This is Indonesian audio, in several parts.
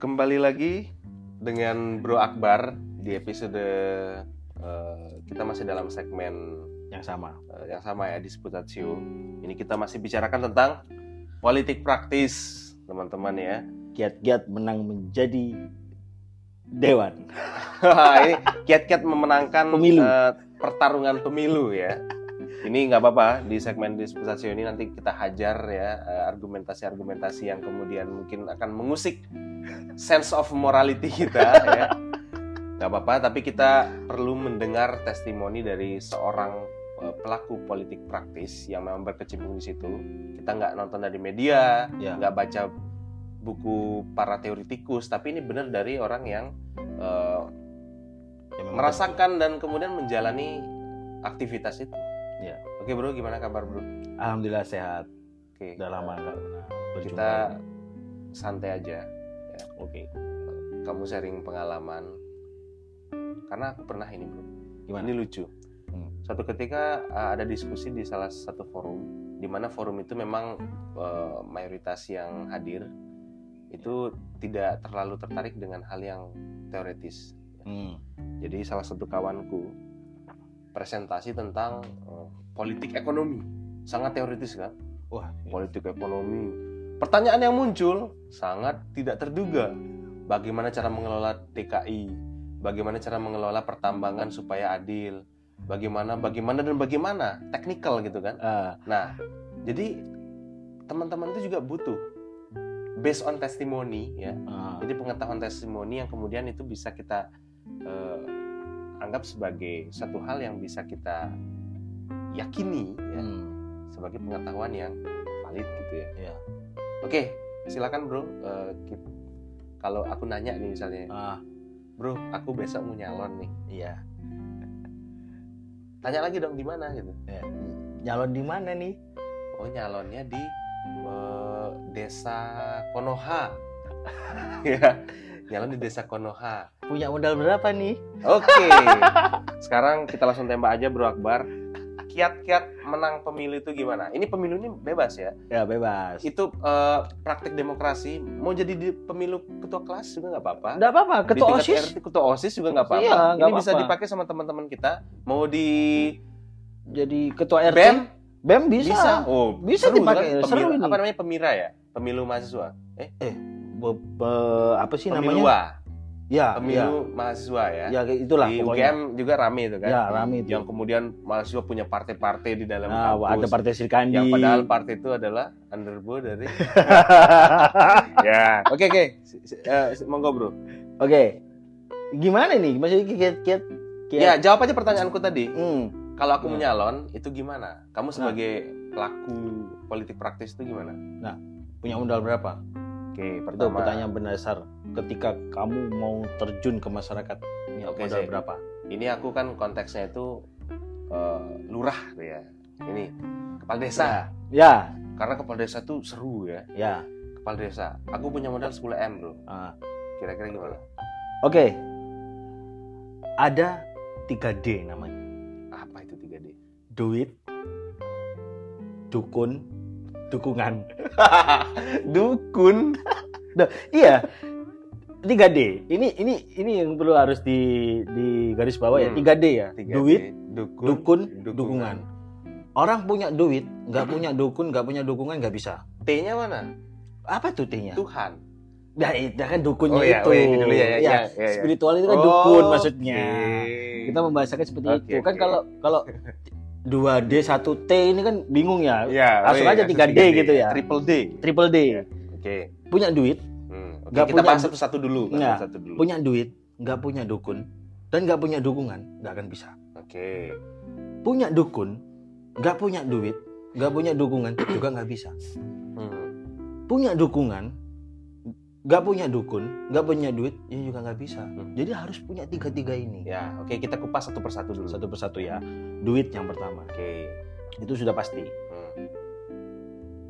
Kembali lagi dengan Bro Akbar di episode eh, kita masih dalam segmen yang sama. eh, yang sama ya Disputatio. Ini kita masih bicarakan tentang politik praktis, teman-teman ya. Giat-giat menang menjadi dewan. ini kiat-kiat memenangkan Pemilu. eh, pertarungan pemilu ya. Ini nggak apa-apa di segmen disputasi ini nanti kita hajar ya argumentasi-argumentasi yang kemudian mungkin akan mengusik sense of morality kita ya. Nggak apa-apa, tapi kita perlu mendengar testimoni dari seorang eh, pelaku politik praktis yang memang berkecimpung di situ. Kita nggak nonton dari media, Ya. nggak baca buku para teoritikus, tapi ini benar dari orang yang eh, Ya, memang merasakan dan kemudian menjalani aktivitas itu. Ya. Oke bro, gimana kabar bro? Alhamdulillah sehat. Oke. Udah lama nggak pernah berjumpa. Kita santai aja. Oke. Kamu sharing pengalaman. Karena aku pernah ini bro. Gimana? Ini lucu. Hmm. Suatu ketika uh, ada diskusi di salah satu forum, di mana forum itu memang uh, mayoritas yang hadir itu tidak terlalu tertarik dengan hal yang teoretis. Hmm. Jadi salah satu kawanku presentasi tentang eh, politik ekonomi, sangat teoritis kan? Wah, Politik ekonomi. Pertanyaan yang muncul sangat tidak terduga. Bagaimana cara mengelola TKI? Bagaimana cara mengelola pertambangan supaya adil? Bagaimana, bagaimana dan bagaimana? Teknikal gitu kan? Ah, Nah, jadi teman-teman itu juga butuh based on testimoni ya ah. jadi pengetahuan testimoni yang kemudian itu bisa kita eh, anggap sebagai satu hal yang bisa kita yakini ya Hmm. sebagai pengetahuan yang valid gitu ya. Iya. Oke, silakan bro. Kit- kalau aku nanya nih misalnya, Ah, bro, aku besok mau nyalon nih. iya. Tanya lagi dong di mana gitu. Ya. Nyalon di mana nih? Oh nyalonnya di eh, desa Konoha. ya, nyalon di desa Konoha. Punya modal berapa nih? Oke. Sekarang kita langsung tembak aja Bro Akbar. Kiat-kiat menang pemilu itu gimana? Ini pemilu ini bebas ya. Ya bebas. Itu eh, praktik demokrasi. Mau jadi di pemilu ketua kelas juga nggak apa-apa. Enggak apa-apa, Di ketua tingkat OSIS RT, ketua OSIS juga nggak apa-apa. Iya, nggak ini bisa apa-apa. dipakai sama teman-teman kita. Mau di jadi ketua RT. BEM BEM bisa. Oh, Bisa seru dipakai, kan? seru Pemilu- ini. Apa namanya pemira ya? Pemilu mahasiswa. Eh, Be- be- apa sih pemilu namanya? Ya, Pemilu mahasiswa ya. ya. Ya itulah di pokoknya. UGM juga rame itu kan. Ya, rame itu. Yang kemudian mahasiswa punya partai-partai di dalam Nah, kampus. ada partai Sirkandi. yang padahal partai itu adalah underbo dari ya oke oke eh, monggo bro Oke. Gimana nih? Masih kiat-kiat kiat. ya jawab aja pertanyaanku tadi Hmm. kalau aku Ya. menyalon itu gimana kamu sebagai pelaku politik praktis itu gimana Punya modal berapa? Oke Itu pertama pertanyaan berdasar ketika kamu mau terjun ke masyarakat. Punya Oke, modal sih. berapa? ini aku kan konteksnya itu eh, lurah ya ini kepala desa Ya, karena kepala desa tuh seru ya ya. kepala desa aku punya modal 10 m bro Ah. kira-kira gimana Oke. Ada 3D namanya. apa itu 3D Duit, dukun, dukungan. dukun Iya. 3D. Ini ini ini yang perlu harus di di garis bawah ya. Hmm. 3D ya. 3D. Duit, dukun dukun, dukungan. Orang punya duit, nggak punya dukun, nggak punya dukungan nggak bisa. T-nya mana Apa tuh T-nya? Tuhan Nah, itu kan dukunnya Oh, iya, itu. oh, iya, dulu ya, ya, ya, ya, ya. Spiritual itu kan Oh, dukun maksudnya. oke. Kita membahasakan seperti Oke, itu. Kan oke. kalau kalau 2D 1T ini kan bingung ya. Ya, Langsung iya, aja 3D gitu ya. Triple D. Triple D. Oke. Punya duit, Hmm, Nggak kita punya bahas satu-satu dulu. bahas Nggak. satu dulu. punya duit, nggak punya dukun, dan nggak punya dukungan, nggak akan bisa. Oke. Punya dukun, nggak punya duit, nggak punya dukungan juga nggak bisa. Hmm. Punya dukungan, nggak punya dukun, nggak punya duit, ya juga nggak bisa. Hmm. Jadi harus punya tiga-tiga ini. Ya, oke kita kupas satu persatu dulu. Satu persatu ya. Duit yang pertama, Oke. itu sudah pasti. Hmm.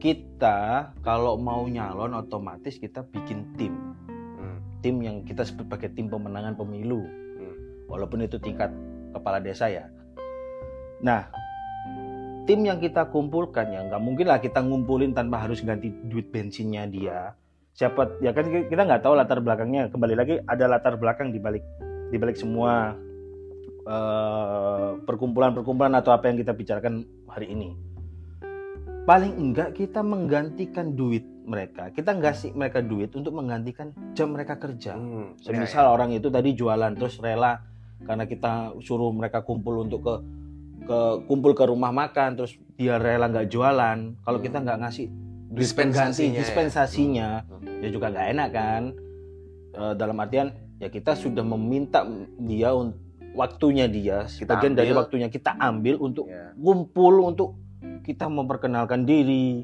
Kita kalau mau nyalon otomatis kita bikin tim. Hmm. Tim yang kita sebut pakai tim pemenangan pemilu. Hmm. Walaupun itu tingkat kepala desa ya. Nah, tim yang kita kumpulkan ya nggak mungkin lah kita ngumpulin tanpa harus ganti duit bensinnya dia siapa ya kan kita nggak tahu latar belakangnya. Kembali lagi ada latar belakang di balik di balik semua eh, perkumpulan-perkumpulan atau apa yang kita bicarakan hari ini. Paling enggak kita menggantikan duit mereka. Kita ngasih mereka duit untuk menggantikan jam mereka kerja. Hmm, ya, semisal orang itu tadi jualan terus rela karena kita suruh mereka kumpul untuk ke ke kumpul ke rumah makan terus dia rela nggak jualan. Kalau Hmm. kita nggak ngasih Dispensasinya pengganti ya. dispensasinya ya juga nggak enak kan Eh, dalam artian ya kita sudah meminta dia un- waktunya dia Kita sebagian dari waktunya kita ambil untuk Ya. kumpul untuk kita memperkenalkan diri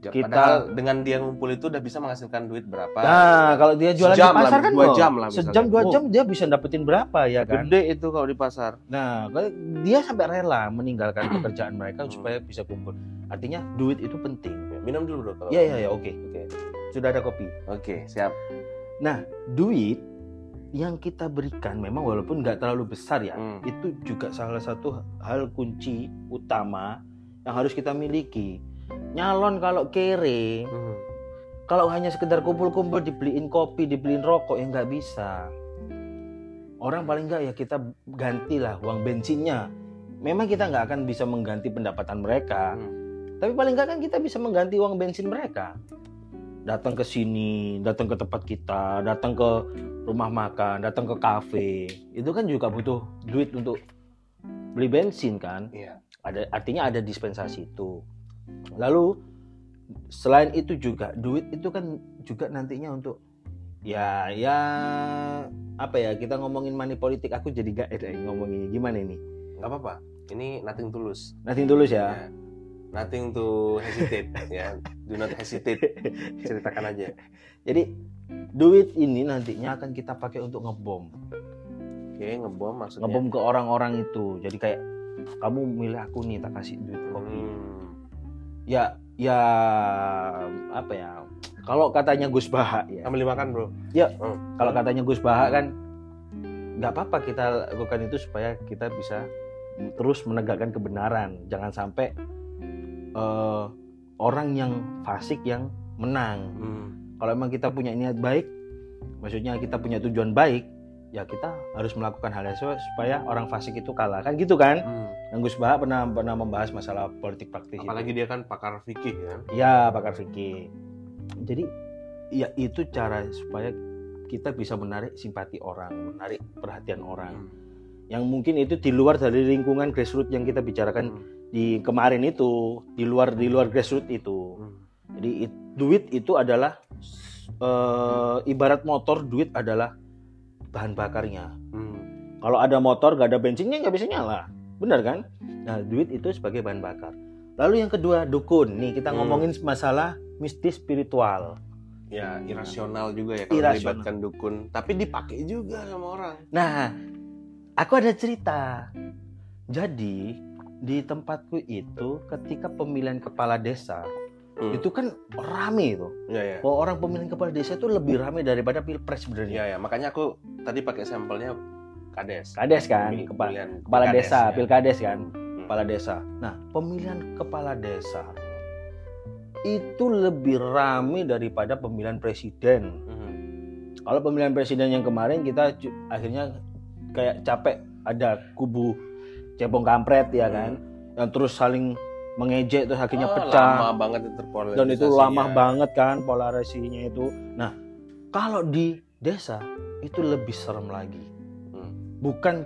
Ya, Kita- Padahal dengan dia ngumpul itu udah bisa menghasilkan duit berapa? nah kalau dia jualan Sejam di pasar lah, kan dua jam lah misalnya. sejam dua Oh. jam dia bisa dapetin berapa ya kan Gede itu kalau di pasar. Nah, dia sampai rela meninggalkan pekerjaan mereka supaya bisa kumpul. Artinya duit itu penting. Ya, Minum dulu bro. Iya, iya, iya, oke. Oke. Sudah ada kopi. Oke, siap. Nah, duit yang kita berikan memang walaupun nggak terlalu besar ya, Hmm. itu juga salah satu hal kunci utama yang harus kita miliki. Nyalon kalau kere, Hmm. kalau hanya sekedar kumpul-kumpul dibeliin kopi, dibeliin rokok ya nggak bisa. Orang paling nggak ya kita gantilah uang bensinnya. Memang kita nggak akan bisa mengganti pendapatan mereka, Hmm. Tapi paling nggak kan kita bisa mengganti uang bensin mereka. Datang ke sini, datang ke tempat kita, datang ke rumah makan, datang ke kafe, itu kan juga butuh duit untuk beli bensin kan? Iya. Ada artinya ada dispensasi itu. Lalu selain itu juga duit itu kan juga nantinya untuk ya ya apa ya kita ngomongin money politik aku jadi gak enak ngomongin gimana ini Nggak apa-apa. Ini nothing tulus. nanti tulus ya Ya. Nothing to hesitate ya. Do not hesitate. Ceritakan aja. jadi duit ini nantinya akan kita pakai untuk ngebom Oke, ngebom maksudnya. ngebom ke orang-orang itu jadi kayak kamu milih aku nih tak kasih duit kopi Hmm. ya ya apa ya kalau katanya Gus Baha ya Ambil makan, Bro. kalau katanya Gus Baha kan nggak apa-apa kita lakukan itu supaya kita bisa terus menegakkan kebenaran jangan sampai eh, orang yang fasik yang menang Hmm. kalau emang kita punya niat baik maksudnya kita punya tujuan baik ya kita harus melakukan hal yang supaya orang fasik itu kalah kan gitu kan Hmm. yang Gus Baha pernah pernah membahas masalah politik praktis itu. Apalagi dia kan pakar fikih ya. ya pakar fikih jadi ya itu cara supaya kita bisa menarik simpati orang menarik perhatian orang Hmm. yang mungkin itu di luar dari lingkungan grassroots yang kita bicarakan Hmm. Di kemarin itu di luar di luar grassroots itu Hmm. jadi it- duit itu adalah eh, ibarat motor duit adalah bahan bakarnya Hmm. kalau ada motor gak ada bensinnya nggak bisa nyala benar kan nah duit itu sebagai bahan bakar lalu yang kedua dukun nih kita Hmm. ngomongin masalah mistis spiritual Ya, irasional juga ya kalau Irasional. melibatkan dukun, tapi dipakai juga sama orang. nah aku ada cerita jadi di tempatku itu ketika pemilihan kepala desa Hmm. itu kan rame itu Ya, ya. bahwa orang pemilihan kepala desa itu lebih rame daripada pilpres sebenarnya Ya, ya. Makanya aku tadi pakai sampelnya kades. kades kan kepala pemilihan kepala pilkades, desa ya. pilkades kan Hmm. kepala desa. Nah, pemilihan kepala desa itu lebih rame daripada pemilihan presiden. Hmm. Kalau pemilihan presiden yang kemarin kita akhirnya kayak capek ada kubu cebong kampret ya kan, yang terus saling mengejek terus akhirnya Oh, pecah Lama banget dan itu lama banget kan polarisasinya itu. Nah, kalau di desa itu lebih serem lagi. Hmm. bukan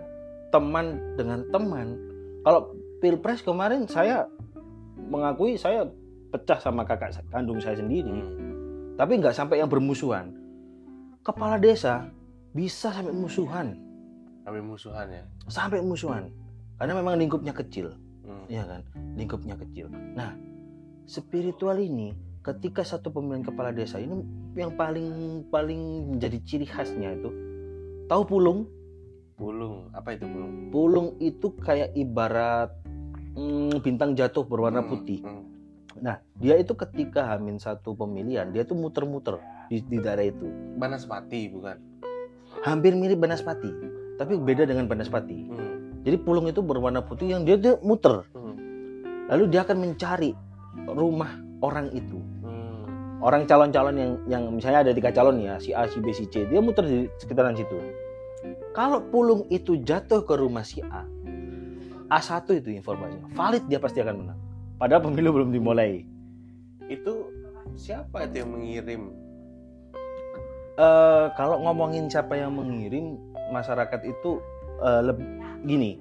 teman dengan teman. Kalau pilpres kemarin saya mengakui saya pecah sama kakak kandung saya sendiri, Hmm. tapi nggak sampai yang bermusuhan. Kepala desa bisa sampai musuhan, Sampai musuhan ya. sampai musuhan, karena memang lingkupnya kecil, Hmm. ya kan? Lingkupnya kecil. Nah, spiritual ini ketika satu pemilihan kepala desa ini yang paling paling menjadi ciri khasnya itu tahu pulung Pulung, apa itu pulung? Pulung itu kayak ibarat mm, bintang jatuh berwarna Hmm, putih. hmm. Nah, dia itu ketika hamin satu pemilihan, dia tuh muter-muter di, di daerah itu. Banaspati bukan? Hampir mirip Banaspati, tapi beda dengan Banaspati. Hmm. Jadi pulung itu berwarna putih yang dia tuh muter. Hmm. Lalu dia akan mencari rumah orang itu. Hmm. orang calon-calon yang yang misalnya ada tiga calon ya si A si B si C dia muter di sekitaran situ kalau pulung itu jatuh ke rumah si A A1 itu informasinya valid dia pasti akan menang padahal pemilu belum dimulai Itu siapa itu yang mengirim? Eh, kalau ngomongin siapa yang mengirim masyarakat itu eh, leb- gini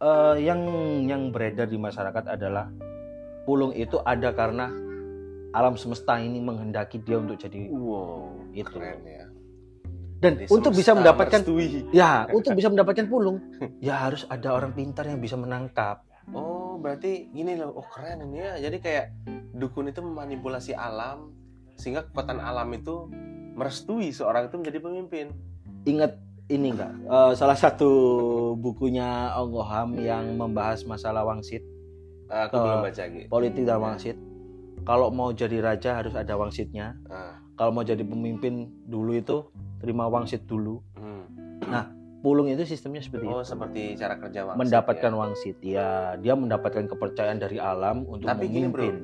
Eh, yang yang beredar di masyarakat adalah pulung itu ada karena alam semesta ini menghendaki dia untuk jadi Wow, Itu. keren ya. dan Jadi untuk bisa mendapatkan merestui. ya untuk bisa mendapatkan pulung ya harus ada orang pintar yang bisa menangkap Oh, berarti gini loh. Oh, keren ini ya. Jadi kayak dukun itu memanipulasi alam sehingga kekuatan alam itu merestui seorang itu menjadi pemimpin. ingat ini enggak Eh, salah satu bukunya Onggoham yang membahas masalah wangsit Aku Eh, belum baca gitu. politik dan wangsit kalau mau jadi raja harus ada wangsitnya Ah, kalau mau jadi pemimpin dulu itu terima wangsit dulu hmm. pulung itu sistemnya seperti Oh, itu seperti cara kerja wangsit. mendapatkan ya. wangsit ya dia mendapatkan kepercayaan dari alam untuk Tapi gini, memimpin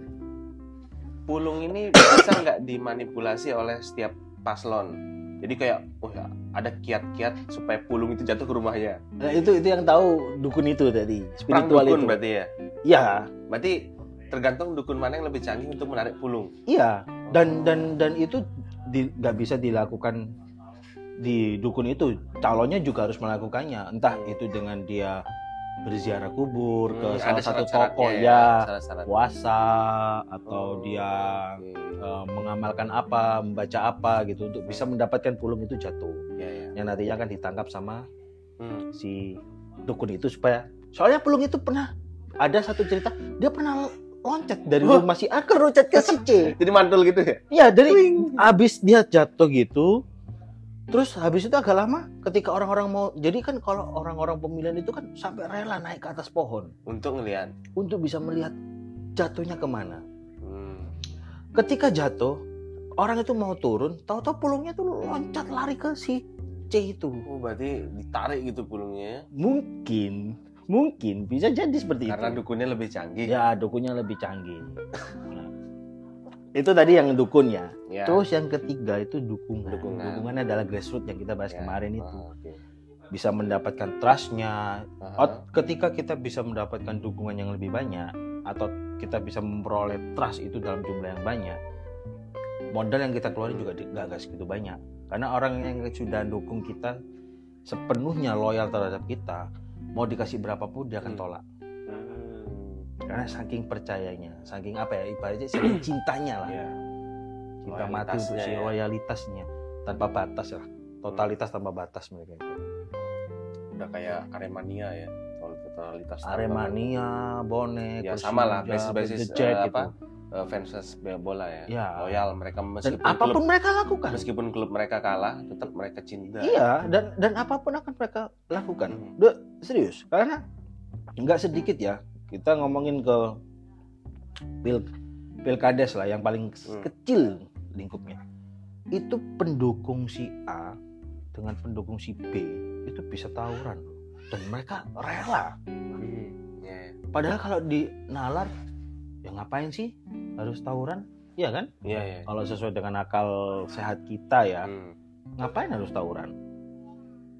Pulung ini bisa nggak dimanipulasi oleh setiap paslon? Jadi kayak, oh ya, ada kiat-kiat supaya pulung itu jatuh ke rumahnya. nah itu itu yang tahu dukun itu tadi Perang spiritual dukun itu berarti ya. iya Berarti tergantung dukun mana yang lebih canggih untuk menarik pulung. iya dan dan dan itu di- nggak bisa dilakukan di dukun itu calonnya juga harus melakukannya entah Hmm. itu dengan dia berziarah kubur ke Hmm, salah ada satu syarat-syaratnya tokoh ya, syarat-syarat. puasa atau Oh, dia oke. eh, mengamalkan apa membaca apa gitu untuk bisa mendapatkan pulung itu jatuh Ya, ya. yang nantinya akan ditangkap sama Hmm. si dukun itu supaya soalnya pulung itu pernah ada satu cerita dia pernah loncat dari rumah si A ke loncat ke si C Jadi mantul gitu ya? Iya dari habis dia jatuh gitu terus habis itu agak lama ketika orang-orang mau jadi kan kalau orang-orang pemilihan itu kan sampai rela naik ke atas pohon Untuk ngelihat. untuk bisa melihat jatuhnya ke mana Hmm. ketika jatuh orang itu mau turun tahu-tahu pulungnya tuh loncat lari ke si C itu Oh, berarti ditarik gitu pulungnya ya? mungkin mungkin bisa jadi seperti Karena itu dukunnya lebih canggih. ya dukunnya lebih canggih itu tadi yang dukunnya Ya. terus yang ketiga itu dukungan Dukungan. dukungannya adalah grassroots yang kita bahas Ya. kemarin itu Ah, oke. bisa mendapatkan trustnya. Oh, ketika kita bisa mendapatkan dukungan yang lebih banyak atau kita bisa memperoleh trust itu dalam jumlah yang banyak modal yang kita keluarin juga nggak nggak segitu banyak karena orang yang sudah dukung kita sepenuhnya loyal terhadap kita mau dikasih berapapun dia akan Hmm. tolak Hmm. Karena saking percayanya saking apa ya ibaratnya saking cintanya lah Ya. cinta mati untuk si Loyalitasnya ya. loyalitasnya tanpa batas lah totalitas tanpa batas mereka itu Udah kayak Aremania ya. Totalitas Aremania bonek Ya, sama lah, basis-basis, The Jack eh, gitu. apa, eh, fans bola ya. Ya. Loyal mereka dan meskipun apa pun klub mereka lakukan meskipun klub mereka kalah, tetap mereka cinta. iya dan dan apa pun akan mereka lakukan Hmm. Serius karena nggak sedikit ya kita ngomongin ke pil pilkades lah yang paling Hmm. kecil lingkupnya itu pendukung si A dengan pendukung si B itu bisa tawuran dan mereka rela Hmm. Ya, ya. padahal kalau di nalar ya ngapain sih harus tawuran Iya kan Iya, ya. kalau sesuai dengan akal sehat kita ya Hmm. ngapain harus tawuran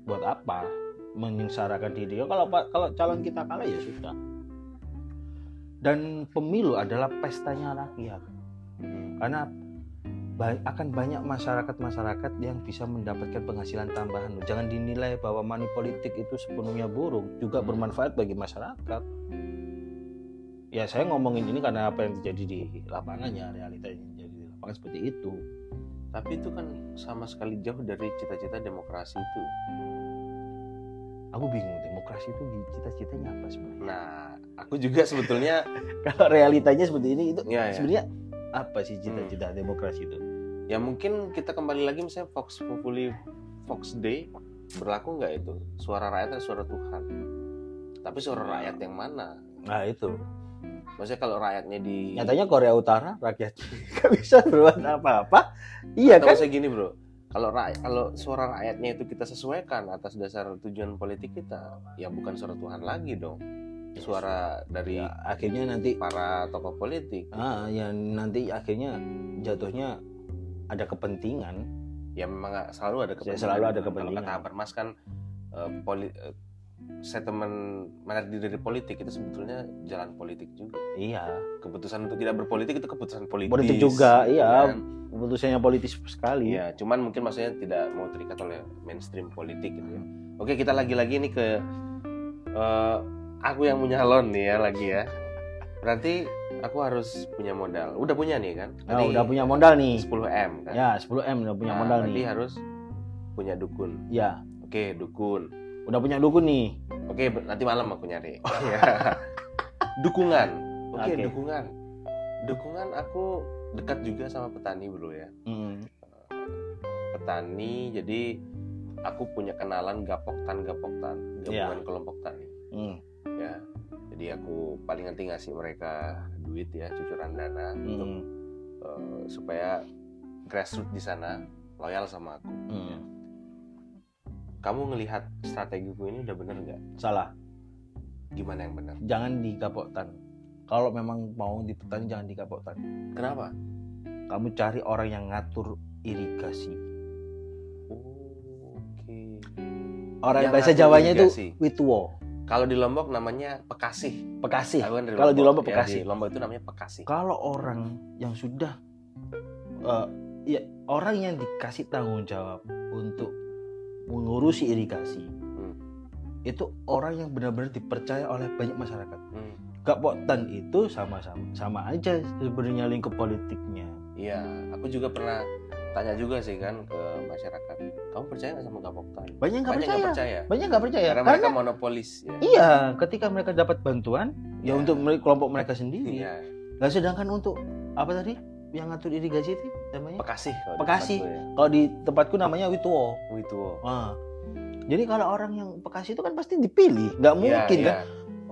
buat apa menyengsarakan diri Ya, kalau kalau calon kita kalah ya sudah dan pemilu adalah pestanya rakyat karena akan banyak masyarakat-masyarakat yang bisa mendapatkan penghasilan tambahan jangan dinilai bahwa money politik itu sepenuhnya buruk juga Hmm. bermanfaat bagi masyarakat ya saya ngomongin ini karena apa yang terjadi di lapangannya realita yang terjadi di lapangan seperti itu Tapi itu kan sama sekali jauh dari cita-cita demokrasi itu. Aku bingung demokrasi itu cita-citanya apa sebenarnya? Nah, aku juga sebetulnya kalau realitanya seperti ini itu ya, ya. sebenarnya apa sih cita-cita demokrasi itu? Ya mungkin kita kembali lagi misalnya Fox Populi Fox Day berlaku nggak itu? Suara rakyat dan suara Tuhan? Tapi suara rakyat yang mana? Nah itu. Maksudnya kalau rakyatnya di nyatanya Korea Utara rakyat nggak bisa berbuat apa-apa. Iya atau kan? maksudnya gini bro kalau rakyat kalau suara rakyatnya itu kita sesuaikan atas dasar tujuan politik kita ya bukan suara Tuhan lagi dong suara dari Ya, akhirnya nanti para tokoh politik ah yang nanti akhirnya jatuhnya ada kepentingan ya memang selalu ada kepentingan. selalu ada Kalau kepentingan. kata Habermas kan eh, poli, eh, statement menarik diri dari politik itu sebetulnya jalan politik juga. iya Keputusan untuk tidak berpolitik itu keputusan politis. politik juga iya kan? Keputusannya politis sekali Iya, cuman mungkin maksudnya tidak mau terikat oleh mainstream politik gitu ya. Oke, kita lagi-lagi nih ke eh, aku yang punya nyalon nih ya lagi ya. Berarti aku harus punya modal. Udah punya nih kan? Nah, Tadi udah punya modal nih 10 m kan? ya 10 m udah punya Nah, modal nih harus punya dukun. ya Oke, dukun. udah punya dukun nih Oke, nanti malam aku nyari. Iya. dukungan. Oke, Oke. dukungan. Dukungan aku dekat juga sama petani bro ya. Mm. Petani, jadi aku punya kenalan gapoktan gapoktan Iya. gabungan kelompok tani Mm. ya. Jadi aku paling nanti ngasih mereka duit ya cucuran dana untuk Mm. eh, supaya grassroots di sana loyal sama aku. Mm. Kamu ngelihat strategiku ini udah bener nggak? salah Gimana yang bener? jangan di kapoktan kalau memang mau di petani jangan di kapoktan Kenapa? kamu cari orang yang ngatur irigasi Oh, Oke. orang Yang bahasa Jawanya itu irigasi. wituo Kalau di Lombok namanya pekasih. pekasih kan Kalau di Lombok Ya, Pekasih. di Lombok itu namanya pekasih. kalau orang yang sudah eh, ya orang yang dikasih tanggung jawab untuk mengurusi irigasi Hmm. itu orang yang benar-benar dipercaya oleh banyak masyarakat Hmm. Gapoktan itu sama-sama sama aja sebenarnya lingkup politiknya Iya, aku juga pernah tanya juga sih kan ke masyarakat. Kamu percaya nggak sama Gapoktan? banyak nggak Banyak percaya percaya. banyak nggak percaya Karena karena, mereka monopolis ya. iya ketika mereka dapat bantuan ya, Ya. untuk kelompok mereka sendiri Iya, Nah, sedangkan untuk apa tadi yang ngatur irigasi itu namanya Pekasih. kalau Pekasih. ya. kalau di tempatku namanya wituo Wituo. Wah. Jadi kalau orang yang Bekasi itu kan pasti dipilih, nggak Iya, mungkin iya. kan?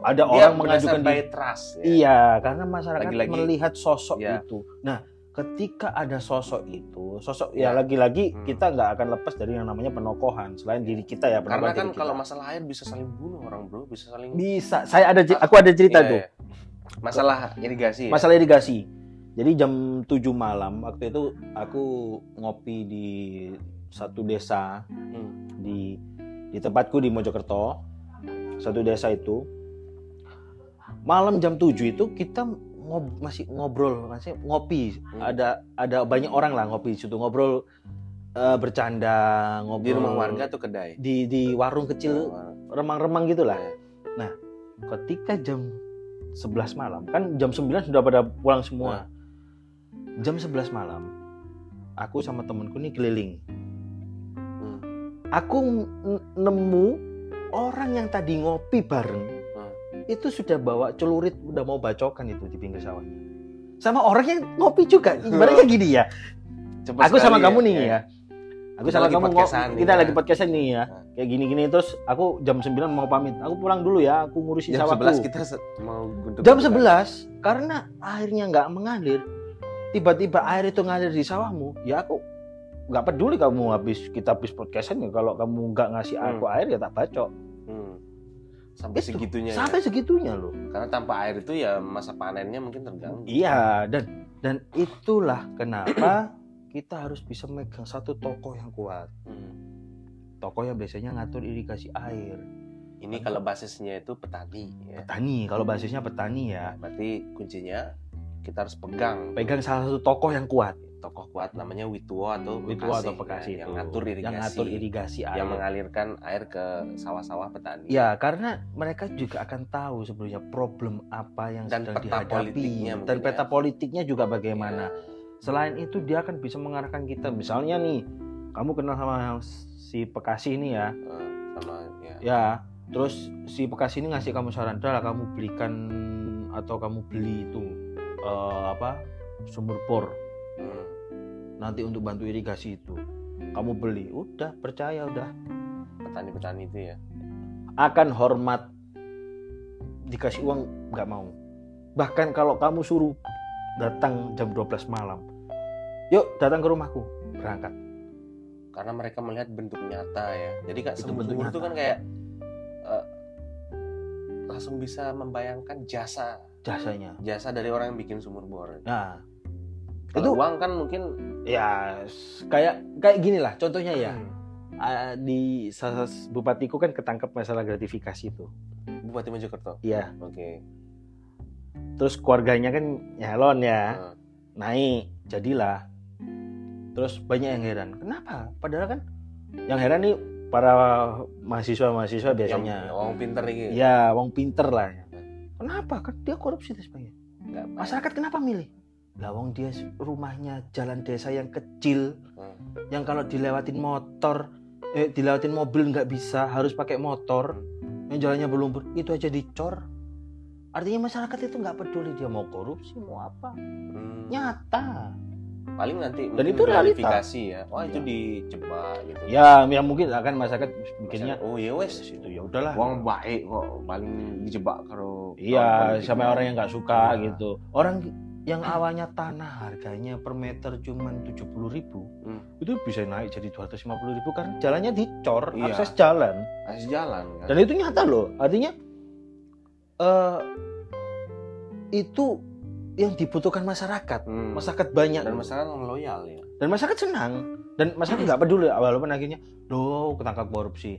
Ada Dia orang mengajukan by diri. trust ya. Iya, karena masyarakat Lagi-lagi- melihat sosok Iya. itu. Nah, ketika ada sosok itu, sosok Iya. ya lagi-lagi Hmm. kita nggak akan lepas dari yang namanya penokohan selain diri kita ya. Karena kan kalau masalah air bisa saling bunuh orang bro, bisa saling. bisa, saya ada ci- aku ada cerita Iya, tuh iya. Masalah irigasi. ya? masalah irigasi. Jadi jam 7 malam waktu itu aku ngopi di satu desa Hmm. di di tempatku di Mojokerto satu desa itu malam jam 7 itu kita ngob- masih ngobrol masih ngopi Hmm. ada ada banyak orang lah ngopi di situ ngobrol eh, bercanda ngobrol Di rumah warga tuh kedai. di di warung kecil remang-remang gitulah Iya. ketika jam 11 malam kan jam 9 sudah pada pulang semua jam 11 malam aku sama temenku nih keliling Hmm. aku nemu orang yang tadi ngopi bareng. Itu sudah bawa celurit udah mau bacokan itu di pinggir sawahnya sama orang yang ngopi juga ibaratnya gini ya. Cepet aku sama sekali kamu nih ya. aku Kita sama kamu podcastan kita ya. lagi podcastan nih ya. Nah. kayak gini-gini terus aku jam 9 mau pamit. Aku pulang dulu ya aku ngurusin Jam sawahku. 11 kita mau guntuk jam 11 karena airnya nggak mengalir tiba-tiba air itu ngalir di sawahmu ya aku nggak peduli kamu habis kita habis podcastan ya. Kalau kamu nggak ngasih Hmm. aku air ya tak bacok. Hmm. Sampai Itu, segitunya. ya. sampai segitunya loh Karena tanpa air itu ya masa panennya mungkin terganggu. iya dan dan itulah kenapa kita harus bisa megang satu tokoh yang kuat Hmm. tokoh yang biasanya ngatur irigasi air Ini kalau basisnya itu petani ya. petani kalau basisnya petani ya Berarti kuncinya kita harus pegang pegang salah satu tokoh yang kuat tokoh kuat namanya Wituo atau itu Bekasi, atau ya, Bekasi yang itu. ngatur irigasi, yang ngatur irigasi air yang mengalirkan air ke sawah-sawah petani. Ya, karena mereka juga akan tahu sebenarnya problem apa yang Dan sedang peta politiknya dihadapi dan peta ya. politiknya juga bagaimana. Ya. Selain itu dia akan bisa mengarahkan kita. Misalnya nih, kamu kenal sama yang si Pekasi ini ya. Eh, sama ya. Ya, terus si Pekasi ini ngasih kamu saran, "Dah, kamu belikan atau kamu beli itu eh, apa? sumur bor Hmm. nanti untuk bantu irigasi itu." Kamu beli, udah percaya udah Petani-petani itu ya. akan hormat dikasih uang nggak mau bahkan kalau kamu suruh datang jam 12 malam yuk datang ke rumahku berangkat Karena mereka melihat bentuk nyata ya. Jadi kak bentuk itu kan kayak eh, langsung bisa membayangkan jasa jasanya. jasa dari orang yang bikin sumur bor. Nah, Kalau Itu- uang kan mungkin ya kayak kayak gini lah contohnya ya. Hmm. Di bupatiku kan ketangkep masalah gratifikasi itu. Bupati Mojokerto. Iya. Oke. Terus keluarganya kan nyalon ya, Nah, naik, jadilah. Terus banyak yang heran. Kenapa? Padahal kan yang heran nih para mahasiswa-mahasiswa biasanya. yang orang pinter nih. Ya, wong pinter lah. Kenapa? Kan dia korupsi dan sebagainya. Masyarakat kenapa milih? Lah wong dia rumahnya jalan desa yang kecil, Hmm. yang kalau dilewatin motor, eh dilewatin mobil nggak bisa, harus pakai motor, yang jalannya berlumpur, itu aja dicor. Artinya masyarakat itu nggak peduli dia mau korupsi mau apa, Hmm. nyata. Paling nanti Dan itu realita. verifikasi ya. Wah itu Iya. dijebak gitu. Ya, yang mungkin akan masyarakat bikinnya Oh ya wes. itu ya udahlah. Uang baik kok paling dijebak kalau Iya, sama politik. orang yang nggak suka Iya. gitu. Orang yang awalnya tanah harganya per meter cuman 70.000 ribu, Hmm. itu bisa naik jadi 250.000 ribu karena jalannya dicor, Iya. akses jalan. Kasih jalan kan. Dan itu nyata loh. Artinya eh itu yang dibutuhkan masyarakat. Hmm. Masyarakat banyak dan loh. masyarakat yang loyal ya. dan masyarakat senang dan masyarakat nggak peduli walaupun akhirnya doh ketangkap korupsi.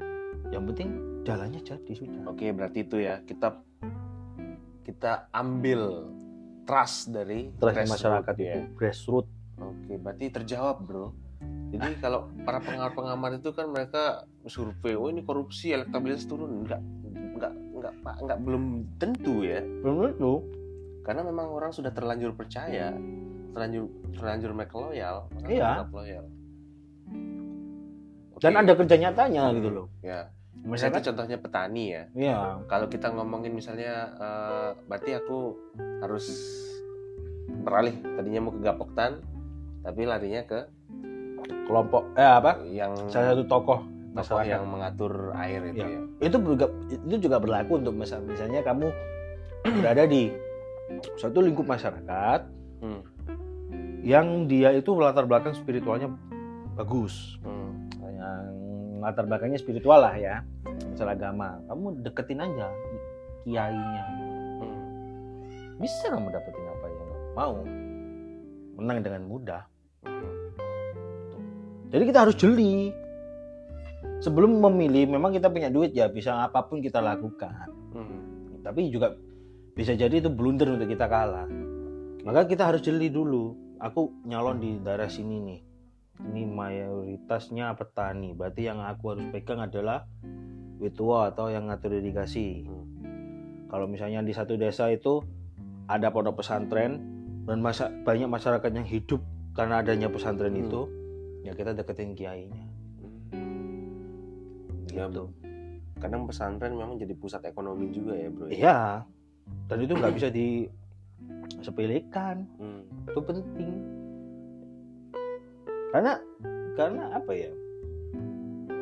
Yang penting jalannya jadi sudah. Oke, berarti itu ya. Kita kita ambil trust dari grassroots masyarakat ya. itu grassroots. Oke, berarti terjawab, Bro. Jadi kalau para pengamat-pengamat itu kan mereka survei, oh ini korupsi, elektabilitas turun. Enggak, enggak, enggak, Pak, enggak belum tentu ya. Belum tentu. Karena memang orang sudah terlanjur percaya, terlanjur terlanjur mereka loyal, orang Iya. loyal. Oke. Dan ada kerja nyatanya gitu loh. Ya. Misalnya itu contohnya petani ya. Iya, Kalau kita ngomongin misalnya, eh, berarti aku harus beralih. Tadinya mau ke Gapoktan, tapi larinya ke kelompok eh apa? yang Salah satu tokoh tokoh masyarakat. yang mengatur air itu Iya. ya. itu juga itu juga berlaku untuk misal- misalnya kamu berada di suatu lingkup masyarakat Hmm. yang dia itu latar belakang spiritualnya bagus Hmm. Latar belakangnya spiritual lah ya masalah agama. Kamu deketin aja kiainya. Hmm. bisa kamu dapetin apa yang mau. Menang dengan mudah. Jadi kita harus jeli. Sebelum memilih memang kita punya duit ya bisa apa pun kita lakukan. Hmm. tapi juga bisa jadi itu blunder untuk kita kalah. Maka kita harus jeli dulu. Aku nyalon di daerah sini nih ini mayoritasnya petani berarti yang aku harus pegang adalah witua atau yang ngatur irigasi Hmm. kalau misalnya di satu desa itu ada pondok pesantren dan masa, banyak masyarakat yang hidup karena adanya pesantren Hmm. itu ya kita deketin kiainya Ya, gitu. kadang pesantren memang jadi pusat ekonomi juga ya, Bro. iya dan itu nggak bisa disepelekan Hmm. itu penting karena karena apa ya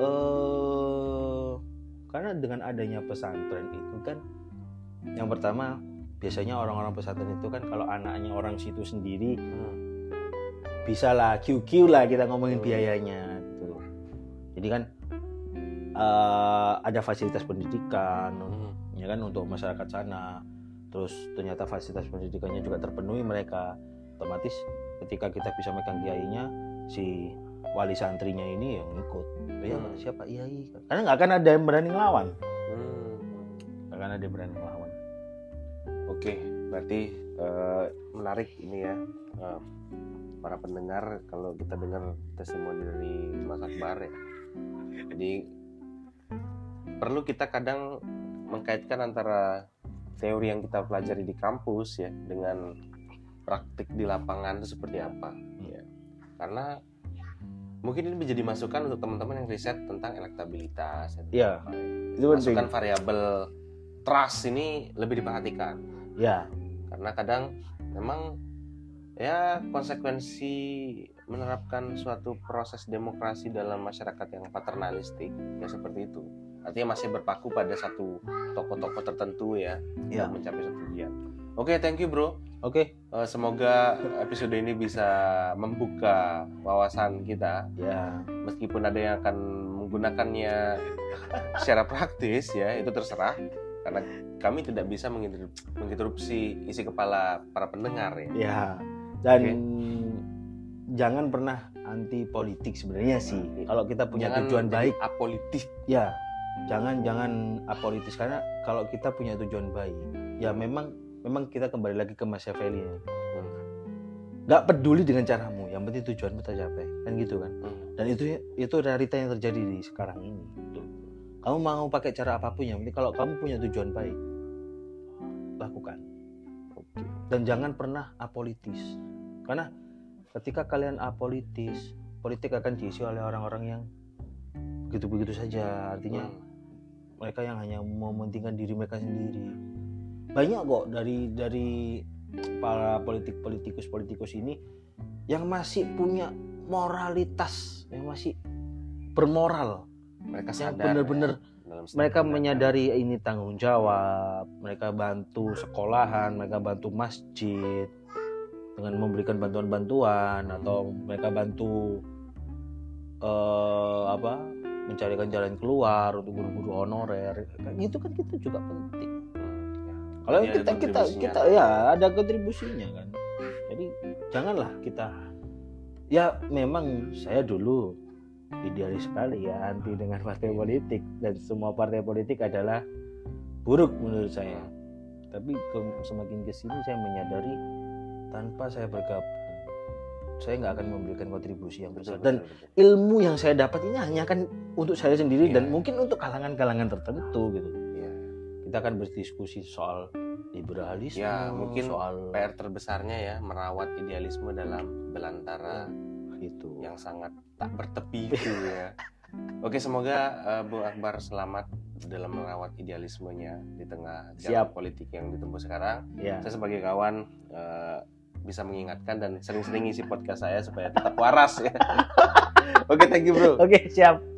eh karena dengan adanya pesantren itu kan yang pertama biasanya orang-orang pesantren itu kan kalau anaknya orang situ sendiri Hmm. bisa lah QQ lah kita ngomongin Hmm. biayanya gitu jadi kan eh, ada fasilitas pendidikan Hmm. ya kan untuk masyarakat sana terus ternyata fasilitas pendidikannya juga terpenuhi mereka otomatis ketika kita bisa megang kiainya si wali santrinya ini yang ikut oh, ya Hmm. siapa kiai karena nggak akan ada yang berani ngelawan Hmm. nggak akan ada yang berani ngelawan Oke, berarti eh, menarik ini ya eh, para pendengar kalau kita dengar testimoni dari Mas Akbar ya. Jadi perlu kita kadang mengkaitkan antara teori yang kita pelajari di kampus ya dengan praktik di lapangan itu seperti apa ya. Karena mungkin ini menjadi masukan untuk teman-teman yang riset tentang elektabilitas. Iya, itu penting. Masukan variabel trust ini lebih diperhatikan. Ya karena kadang memang ya konsekuensi menerapkan suatu proses demokrasi dalam masyarakat yang paternalistik ya seperti itu. Artinya masih berpaku pada satu tokoh-tokoh tertentu ya Ya. untuk mencapai satu tujuan oke thank you bro oke Eh, semoga episode ini bisa membuka wawasan kita ya meskipun ada yang akan menggunakannya secara praktis ya itu terserah karena kami tidak bisa menginterup- menginterupsi isi kepala para pendengar ya. Ya. Dan jangan pernah anti politik sebenarnya sih. Oke. Kalau kita punya Jangan tujuan baik, apolitik. ya jangan jangan apolitis karena kalau kita punya tujuan baik, ya memang memang kita kembali lagi ke Machiavelli. ya. Nggak peduli dengan caramu, yang penting tujuanmu tercapai, kan gitu kan. Hmm. Dan itu itu realita yang terjadi di sekarang ini. Kamu mau pakai cara apa pun yang penting kalau kamu punya tujuan baik, lakukan. Dan jangan pernah apolitis. Karena ketika kalian apolitis, politik akan diisi oleh orang-orang yang begitu-begitu saja. Artinya Hmm. mereka yang hanya mementingkan diri mereka sendiri. Banyak kok dari dari para politik politikus politikus ini yang masih punya moralitas, yang masih bermoral, Mereka yang sadar. benar-benar ya, mereka menyadari ini tanggung jawab, mereka bantu sekolahan, mereka bantu masjid dengan memberikan bantuan-bantuan atau mereka bantu eh, apa mencarikan jalan keluar untuk guru-guru honorer. Kayak gitu kan itu juga penting. Ya. Kalau ada kita kita kita ya ada kontribusinya kan. Jadi janganlah kita ya memang saya dulu idealis sekali ya anti dengan partai politik dan semua partai politik adalah buruk menurut saya. Tapi ke- semakin ke sini saya menyadari tanpa saya bergabung saya nggak akan memberikan kontribusi yang besar dan ilmu yang saya dapat ini hanya akan untuk saya sendiri Iya. dan mungkin untuk kalangan-kalangan tertentu gitu Iya. Kita akan berdiskusi soal liberalisme, Ya, mungkin soal PR terbesarnya ya merawat idealisme dalam belantara itu. yang sangat tak bertepi itu ya. Oke, semoga eh, Bung Akbar selamat dalam merawat idealismenya di tengah jalan Siap. politik yang ditempuh sekarang. Ya, Saya sebagai kawan eh, bisa mengingatkan dan sering-sering isi podcast saya supaya tetap waras ya. Oke, thank you bro. oke siap.